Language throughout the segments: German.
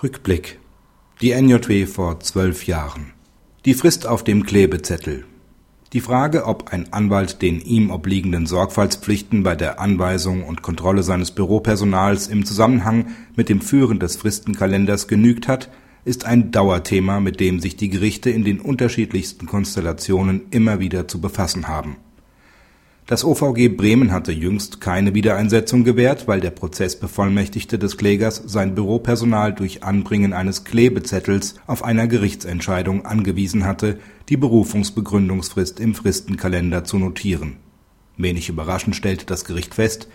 Rückblick. Die NJW vor zwölf Jahren. Die Frist auf dem Klebezettel. Die Frage, ob ein Anwalt den ihm obliegenden Sorgfaltspflichten bei der Anweisung und Kontrolle seines Büropersonals im Zusammenhang mit dem Führen des Fristenkalenders genügt hat, ist ein Dauerthema, mit dem sich die Gerichte in den unterschiedlichsten Konstellationen immer wieder zu befassen haben das OVG Bremen hatte jüngst keine Wiedereinsetzung gewährt, weil der Prozessbevollmächtigte des Klägers sein Büropersonal durch Anbringen eines Klebezettels auf einer Gerichtsentscheidung angewiesen hatte, die Berufungsbegründungsfrist im Fristenkalender zu notieren. Wenig überraschend stellte das Gericht fest,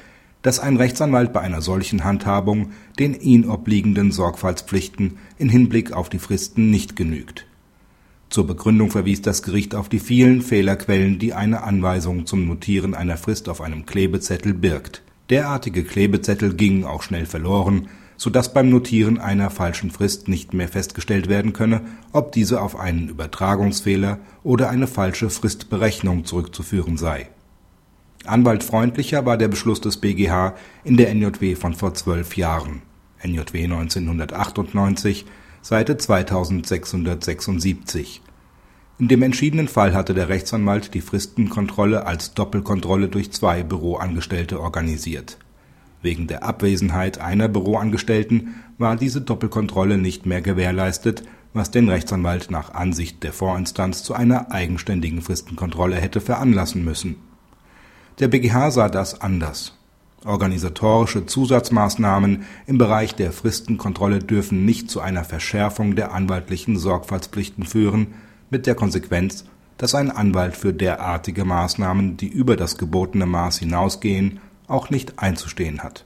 dass ein Rechtsanwalt bei einer solchen Handhabung den ihn obliegenden Sorgfaltspflichten in Hinblick auf die Fristen nicht genügt zur Begründung verwies das Gericht auf die vielen Fehlerquellen, die eine Anweisung zum Notieren einer Frist auf einem Klebezettel birgt. Derartige Klebezettel gingen auch schnell verloren, so dass beim Notieren einer falschen Frist nicht mehr festgestellt werden könne, ob diese auf einen Übertragungsfehler oder eine falsche Fristberechnung zurückzuführen sei. Anwaltfreundlicher war der Beschluss des BGH in der NJW von vor zwölf Jahren (NJW 1998 Seite 2676. In dem entschiedenen Fall hatte der Rechtsanwalt die Fristenkontrolle als Doppelkontrolle durch zwei Büroangestellte organisiert. Wegen der Abwesenheit einer Büroangestellten war diese Doppelkontrolle nicht mehr gewährleistet, was den Rechtsanwalt nach Ansicht der Vorinstanz zu einer eigenständigen Fristenkontrolle hätte veranlassen müssen. Der BGH sah das anders Organisatorische Zusatzmaßnahmen im Bereich der Fristenkontrolle dürfen nicht zu einer Verschärfung der anwaltlichen Sorgfaltspflichten führen, mit der Konsequenz, dass ein Anwalt für derartige Maßnahmen, die über das gebotene Maß hinausgehen, auch nicht einzustehen hat